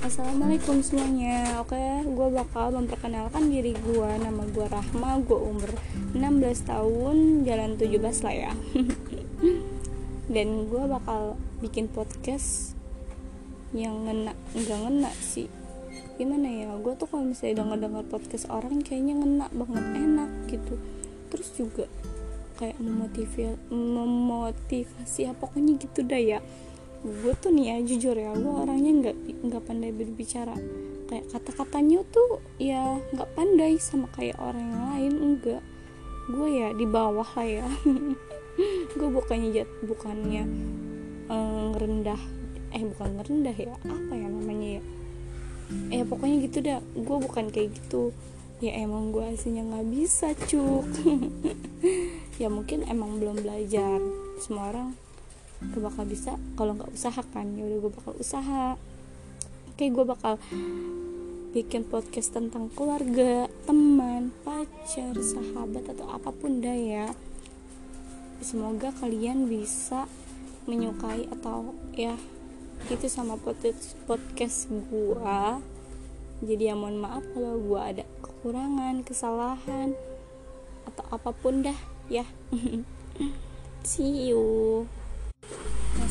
Assalamualaikum semuanya. Oke, gue bakal memperkenalkan diri gue Nama gue Rahma, gue umur 16 tahun Jalan 17 lah ya. Dan gue bakal bikin podcast Yang ngena, enggak ngena sih. Gimana ya, gue tuh kalau misalnya denger-denger podcast orang Kayaknya ngena banget, enak gitu. Terus juga kayak memotivasi, memotivasi ya pokoknya gitu dah ya gue tuh nih ya jujur ya gue orangnya nggak nggak pandai berbicara. Kayak kata-katanya tuh ya nggak pandai sama kayak orang yang lain enggak. Gue ya di bawah lah ya. Gue bukannya jat bukannya eh, ngerendah eh bukan ngerendah ya apa ya namanya ya. Eh pokoknya gitu dah gue bukan kayak gitu. Ya emang gue aslinya nggak bisa cuk. Ya mungkin emang belum belajar. Semua orang gak bakal bisa kalau nggak usaha kan. Ya udah gue bakal usaha. Oke gue bakal bikin podcast tentang keluarga teman pacar sahabat atau apa pun dah ya. Semoga kalian bisa menyukai atau ya gitu sama podcast podcast gue jadi ya mohon maaf kalau gue ada kekurangan kesalahan atau apa pun dah ya. See you